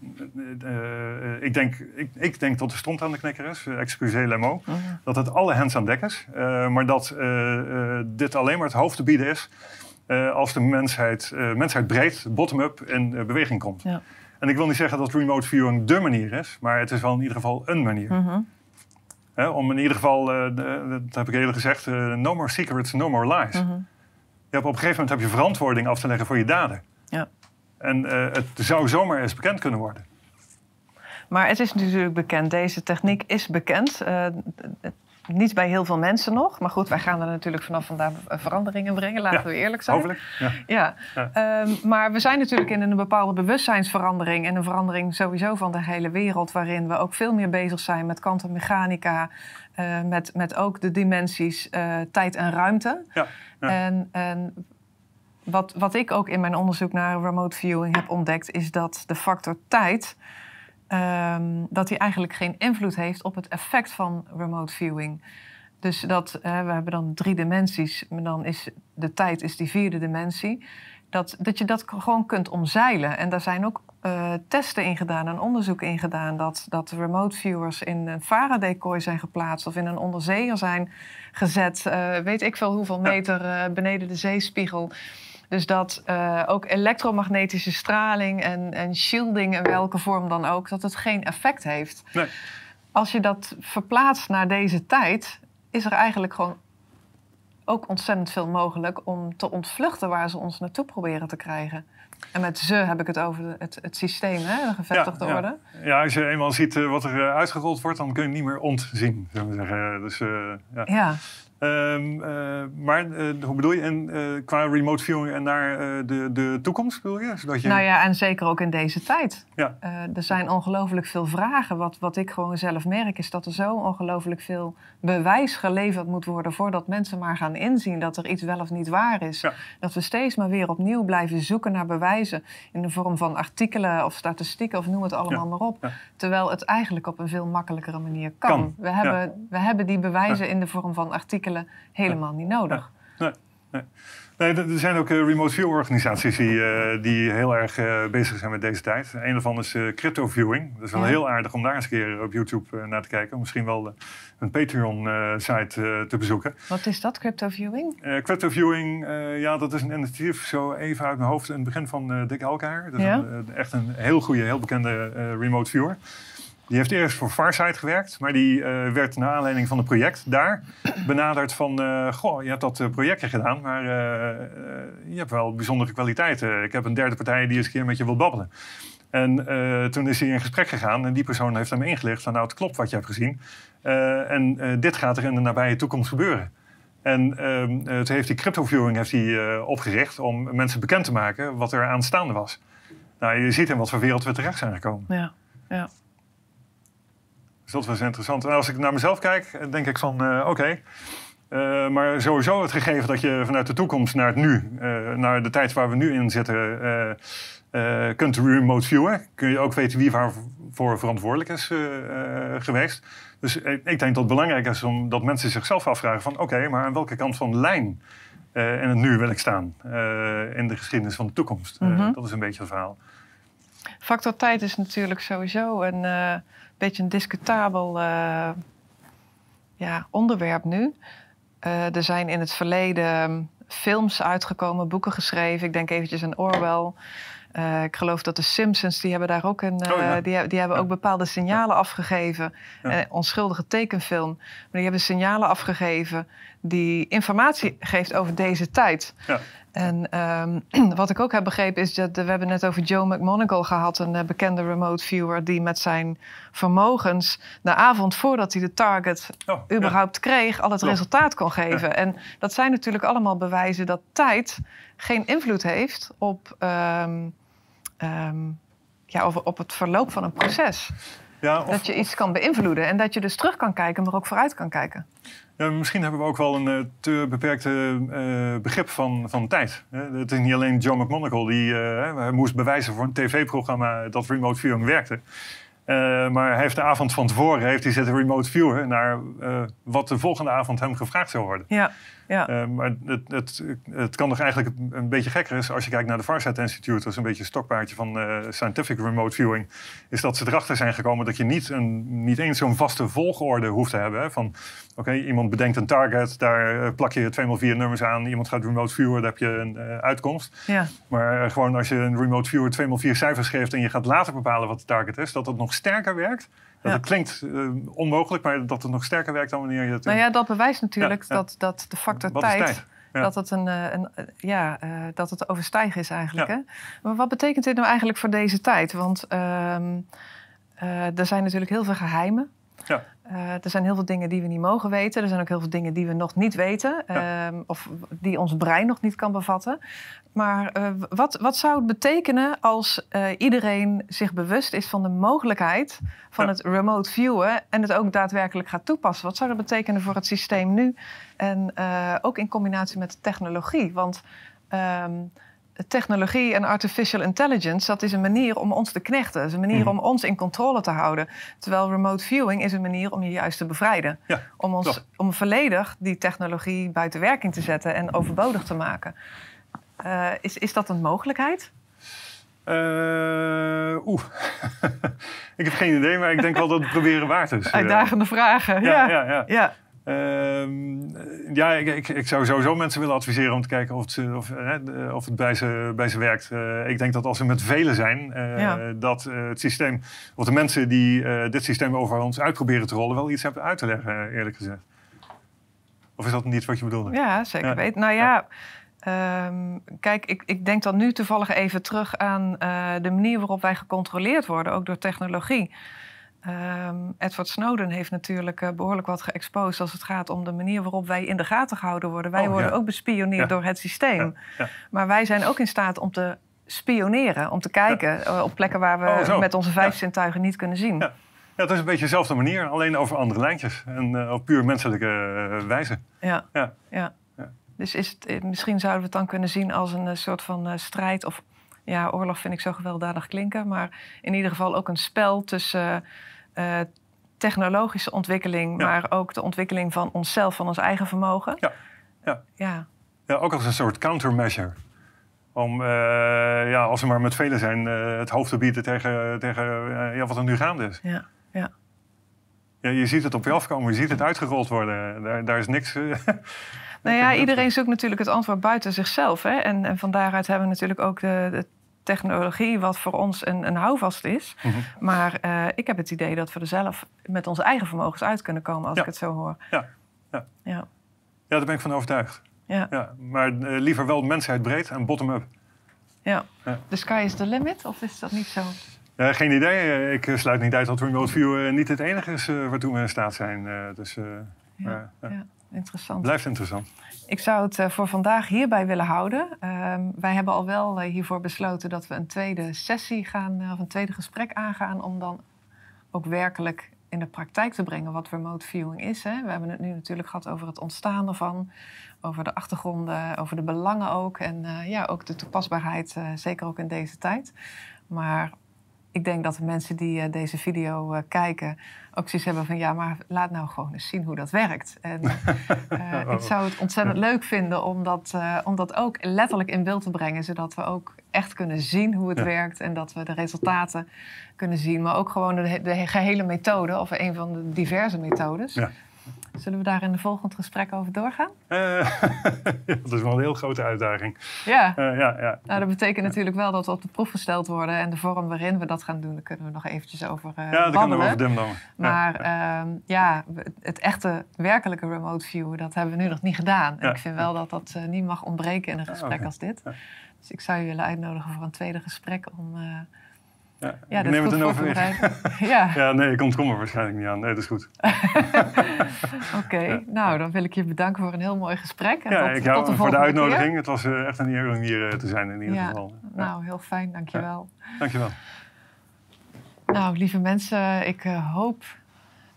eh, eh, ik, denk, ik, ik denk dat de stond aan de knikker is, excusez le mot, Mhm. dat het alle hands aan dek is. maar dat dit alleen maar het hoofd te bieden is als de mensheid, mensheid breed, bottom-up, in beweging komt. Ja. En ik wil niet zeggen dat remote viewing dé manier is, maar het is wel in ieder geval een manier. Mhm. Om in ieder geval, dat heb ik eerder gezegd, no more secrets, no more lies. Je hebt op een gegeven moment heb je verantwoording af te leggen voor je daden. Ja. En eh, het zou zomaar eens bekend kunnen worden. Maar het is natuurlijk bekend, deze techniek is bekend. Eh, niet bij heel veel mensen nog. Maar goed, wij gaan er natuurlijk vanaf vandaag veranderingen brengen, laten Ja, we eerlijk zijn. Hopelijk. Ja. Ja, Ja. Ehm, maar we zijn natuurlijk in een bepaalde bewustzijnsverandering en een verandering sowieso van de hele wereld, waarin we ook veel meer bezig zijn met kwantummechanica, eh, met, met ook de dimensies tijd en ruimte. Ja, ja. En, en wat, wat ik ook in mijn onderzoek naar remote viewing heb ontdekt, is dat de factor tijd, ehm, dat die eigenlijk geen invloed heeft op het effect van remote viewing. Dus dat, we hebben dan drie dimensies, maar dan is de tijd is die vierde dimensie. Dat, dat je dat gewoon kunt omzeilen. En daar zijn ook eh, testen in gedaan en onderzoek in gedaan... dat, dat remote viewers in een Faraday-kooi zijn geplaatst... of in een onderzeeër zijn gezet. eh, weet ik veel hoeveel meter eh, beneden de zeespiegel. Dus dat eh, ook elektromagnetische straling en, en shielding... in welke vorm dan ook, dat het geen effect heeft. Nee. Als je dat verplaatst naar deze tijd... is er eigenlijk gewoon ook ontzettend veel mogelijk om te ontvluchten waar ze ons naartoe proberen te krijgen. En met ze heb ik het over het, het systeem, hè, de gevestigde ja. orde. Ja, als je eenmaal ziet eh, wat er eh, uitgerold wordt, dan kun je het niet meer ontzien. Zullen we zeggen. Dus, ja. Ja, Ehm, eh, maar eh, hoe bedoel je? En, eh, qua remote viewing en naar de, de toekomst bedoel je? Zodat je nou ja, en zeker ook in deze tijd. Ja. Er zijn ongelooflijk veel vragen. Wat, wat ik gewoon zelf merk is dat er zo ongelooflijk veel bewijs geleverd moet worden... voordat mensen maar gaan inzien dat er iets wel of niet waar is. Ja. Dat we steeds maar weer opnieuw blijven zoeken naar bewijzen... in de vorm van artikelen of statistieken of noem het allemaal Ja. maar op. Ja. Terwijl het eigenlijk op een veel makkelijkere manier kan. Kan, We, hebben, we hebben die bewijzen in de vorm van artikelen helemaal niet nodig. nee. Nee, er zijn ook uh, remote view organisaties die, uh, die heel erg uh, bezig zijn met deze tijd. Een daarvan is crypto viewing. Dat is wel ja. heel aardig om daar eens een keer op YouTube naar te kijken. Misschien wel een Patreon-site te bezoeken. Wat is dat, crypto viewing? crypto viewing, ja, dat is een initiatief zo even uit mijn hoofd in het begin van Dick Elkaar. Dat is ja? een, echt een heel goede, heel bekende remote viewer. Die heeft eerst voor Farsight gewerkt, maar die uh, werd naar aanleiding van een project daar benaderd van... Uh, goh, je hebt dat uh, projectje gedaan, maar je hebt wel bijzondere kwaliteiten. Ik heb een derde partij die eens een keer met je wil babbelen. En toen is hij in gesprek gegaan en die persoon heeft hem ingelicht van... nou, het klopt wat je hebt gezien. en dit gaat er in de nabije toekomst gebeuren. En toen heeft hij crypto-viewing heeft hij, opgericht om mensen bekend te maken wat er aanstaande was. Nou, je ziet in wat voor wereld we terecht zijn gekomen. Ja, ja. Dus dat was interessant. En als ik naar mezelf kijk, denk ik van uh, oké. Okay. Uh, maar sowieso het gegeven dat je vanuit de toekomst naar het nu, uh, naar de tijd waar we nu in zitten, kunt remote viewen. Kun je ook weten wie waarvoor verantwoordelijk is geweest. Dus ik, denk dat het belangrijk is om dat mensen zichzelf afvragen van oké, okay, maar aan welke kant van de lijn in het nu wil ik staan in de geschiedenis van de toekomst. Mm -hmm. dat is een beetje het verhaal. Factor tijd is natuurlijk sowieso een beetje een discutabel uh, ja, onderwerp nu. Uh, er zijn in het verleden films uitgekomen, boeken geschreven. Ik denk eventjes aan Orwell. Uh, ik geloof dat de Simpsons, die hebben daar ook een, oh, ja. die, die, hebben ook bepaalde signalen afgegeven. Ja. onschuldige tekenfilm. Maar die hebben signalen afgegeven die informatie geeft over deze tijd. En um, (clears throat) wat ik ook heb begrepen is dat we hebben net over Joe McMonagle gehad, een uh, bekende remote viewer die met zijn vermogens de avond voordat hij de target oh, überhaupt ja. kreeg, al het resultaat kon geven. Ja. En dat zijn natuurlijk allemaal bewijzen dat tijd geen invloed heeft op, um, um, ja, op, op het verloop van een proces. Ja, of, dat je iets kan beïnvloeden en dat je dus terug kan kijken, maar ook vooruit kan kijken. Ja, misschien hebben we ook wel een uh, te beperkte uh, begrip van, van tijd. Het is niet alleen John McMonagle die uh, moest bewijzen voor een tv-programma dat remote viewing werkte. maar hij heeft de avond van tevoren heeft hij zitten remote viewen naar wat de volgende avond hem gevraagd zou worden. Ja. Ja. Uh, maar het, het, het kan nog eigenlijk een beetje gekker is als je kijkt naar de Farsight Institute, dat is een beetje een stokpaardje van uh, scientific remote viewing, is dat ze erachter zijn gekomen dat je niet, een, niet eens zo'n vaste volgorde hoeft te hebben. Hè, van oké, iemand bedenkt een target, daar eh, plak je 2x4 nummers aan, iemand gaat remote viewen, dan heb je een uh, uitkomst. Ja. Maar gewoon als je een remote viewer 2x4 cijfers geeft en je gaat later bepalen wat de target is, dat het nog sterker werkt dat het klinkt uh, onmogelijk, maar dat het nog sterker werkt dan wanneer je het... Nou ja, dat bewijst natuurlijk ja, Dat, dat de factor tijd... tijd? Dat, het een, een, ja, uh, dat het overstijgen is eigenlijk. Hè? Maar wat betekent dit nou eigenlijk voor deze tijd? Want uh, er zijn natuurlijk heel veel geheimen. Uh, er zijn heel veel dingen die we niet mogen weten. Er zijn ook heel veel dingen die we nog niet weten. Ja. Uh, of die ons brein nog niet kan bevatten. Maar uh, wat, wat zou het betekenen als uh, iedereen zich bewust is van de mogelijkheid van ja. het remote viewen en het ook daadwerkelijk gaat toepassen? Wat zou dat betekenen voor het systeem nu? En ook in combinatie met technologie. Want um, technologie en artificial intelligence, dat is een manier om ons te knechten. Dat is een manier mm. om ons in controle te houden. Terwijl remote viewing is een manier om je juist te bevrijden. Ja, om, ons, om volledig die technologie buiten werking te zetten en overbodig te maken. Uh, is, is dat een mogelijkheid? Uh, Oeh, (laughs) ik heb geen idee, maar ik denk wel dat het proberen waard is. (laughs) Uitdagende vragen, ja. ja, ja, ja. Uh, ja, ik, ik, ik, zou sowieso mensen willen adviseren om te kijken of het, of, of het bij, ze, bij ze werkt. Uh, ik denk dat als er met velen zijn, uh, ja. dat het systeem, of de mensen die dit systeem over ons uitproberen te rollen, wel iets hebben uit te leggen, eerlijk gezegd. Of is dat niet wat je bedoelde? Ja, zeker ja. Nou ja. Um, kijk, ik, ik, denk dan nu toevallig even terug aan de manier waarop wij gecontroleerd worden, ook door technologie. Um, Edward Snowden heeft natuurlijk uh, behoorlijk wat geëxposed als het gaat om de manier waarop wij in de gaten gehouden worden. Wij oh, worden ja. ook bespioneerd ja. door het systeem. Ja. Maar wij zijn ook in staat om te spioneren, om te kijken uh, op plekken waar we oh, met onze vijf zintuigen niet kunnen zien. Ja. het is een beetje dezelfde manier, alleen over andere lijntjes en uh, op puur menselijke wijze. Ja. Ja. Dus is het, misschien zouden we het dan kunnen zien als een soort van strijd of ja, oorlog vind ik zo gewelddadig klinken, maar in ieder geval ook een spel tussen uh, technologische ontwikkeling, ja. maar ook de ontwikkeling van onszelf, van ons eigen vermogen. Ja. Ja. ja. Ja, ook als een soort countermeasure. Om, eh, ja, als we maar met velen zijn, eh, het hoofd te bieden tegen, tegen eh, ja, wat er nu gaande is. Ja, ja. Je ziet het op je afkomen, je ziet het uitgerold worden. Daar, daar is niks... eh, (laughs) Nou ja, iedereen zoekt natuurlijk het antwoord buiten zichzelf. Hè? En, en van daaruit hebben we natuurlijk ook de, de technologie, wat voor ons een, een houvast is. Mhm. Maar eh, ik heb het idee dat we er zelf met onze eigen vermogens uit kunnen komen, als Ja. ik het zo hoor. Ja, ja. Ja, Ja, daar ben ik van overtuigd. ja, Ja, maar eh, liever wel mensheid breed en bottom-up. ja. Ja. The sky is the limit, of is dat niet zo? Ja, geen idee. Eh, Ik eh, sluit niet uit dat remote view eh, niet het enige is eh, waartoe we in staat zijn. Eh, dus eh, Ja, ja. Interessant. blijft interessant. Ik zou het eh, voor vandaag hierbij willen houden. Ehm, wij hebben al wel eh, hiervoor besloten dat we een tweede sessie gaan, eh, of een tweede gesprek aangaan, om dan ook werkelijk in de praktijk te brengen wat remote viewing is. Hè. We hebben het nu natuurlijk gehad over het ontstaan ervan, over de achtergronden, over de belangen ook en eh, ja, ook de toepasbaarheid, eh, zeker ook in deze tijd. Maar ik denk dat de mensen die eh, deze video eh, kijken ook zoiets hebben van ja, maar laat nou gewoon eens zien hoe dat werkt. En (laughs) eh, ik zou het ontzettend leuk vinden om dat, om dat ook letterlijk in beeld te brengen, zodat we ook echt kunnen zien hoe het Ja. werkt en dat we de resultaten kunnen zien, maar ook gewoon de, de gehele methode of een van de diverse methodes. Ja. Zullen we daar in een volgend gesprek over doorgaan? Eh, (laughs) dat is wel een heel grote uitdaging. Ja. Eh, ja, ja. Nou, dat betekent natuurlijk wel dat we op de proef gesteld worden. En de vorm waarin we dat gaan doen, daar kunnen we nog eventjes over uh, ja, daar kunnen we over. Maar Ja, ehm, ja, het echte werkelijke remote view, dat hebben we nu nog niet gedaan. En ik vind wel dat dat niet mag ontbreken in een gesprek oké. als dit. Dus ik zou je willen uitnodigen voor een tweede gesprek om ja. ja, ik neem het in te overweging. (laughs) ja, Ja, nee, ik ontkom er waarschijnlijk niet aan. Nee, dat is goed. (laughs) oké. Ja. Nou, dan wil ik je bedanken voor een heel mooi gesprek. En Ja, tot, ik tot de voor de uitnodiging. keer. Het was eh, echt een eer om hier eh, te zijn in ieder Ja. geval. Nou, heel fijn, dankjewel. Dankjewel. Nou, lieve mensen, ik eh, hoop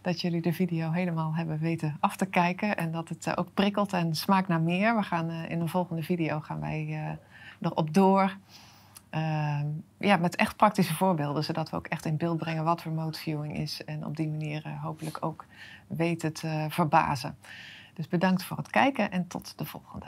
dat jullie de video helemaal hebben weten af te kijken. En dat het ook prikkelt en smaakt naar meer. We gaan in de volgende video gaan wij erop door. Ehm, ja, met echt praktische voorbeelden, zodat we ook echt in beeld brengen wat remote viewing is. En op die manier eh, hopelijk ook weten te verbazen. Dus bedankt voor het kijken en tot de volgende.